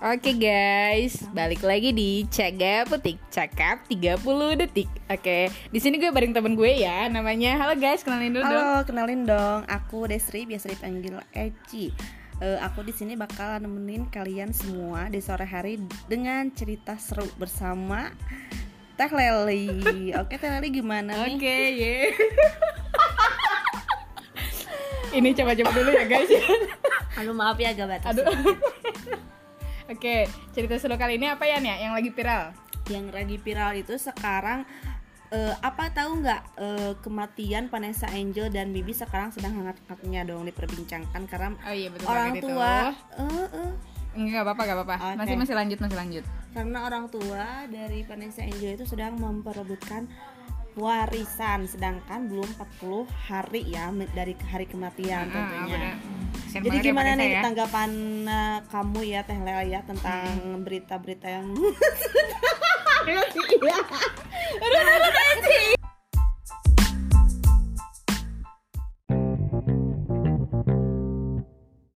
Oke guys, balik lagi di Caga Petik Cakap 30 detik. Oke, di sini gue bareng temen gue ya, namanya. Halo guys, kenalin dulu dong. Halo, kenalin dong. Aku Desri, biasa dipanggil Eci. Eh, aku di sini bakal nemenin kalian semua di sore hari dengan cerita seru bersama Teh Leli. Oke, Teh Leli gimana nih? Oke, ye. Ini coba-coba dulu ya guys. Aduh, maaf ya agak batas. Aduh. Oke, cerita seru kali ini apa ya nih yang lagi viral? Yang lagi viral itu sekarang eh, apa tahu nggak eh, kematian Vanessa Angel dan Bibi sekarang sedang hangat-hangatnya dong diperbincangkan karena Oh iya betul orang tua itu. eh, eh, Enggak apa-apa, enggak apa-apa. Oke. Masih masih lanjut, masih lanjut. karena orang tua dari Vanessa Angel itu sedang memperebutkan warisan sedangkan belum 40 hari ya dari hari kematian Ah, tentunya. bener. Jadi gimana nih ya. tanggapan uh, kamu ya Teh Lea ya tentang Hmm. berita-berita yang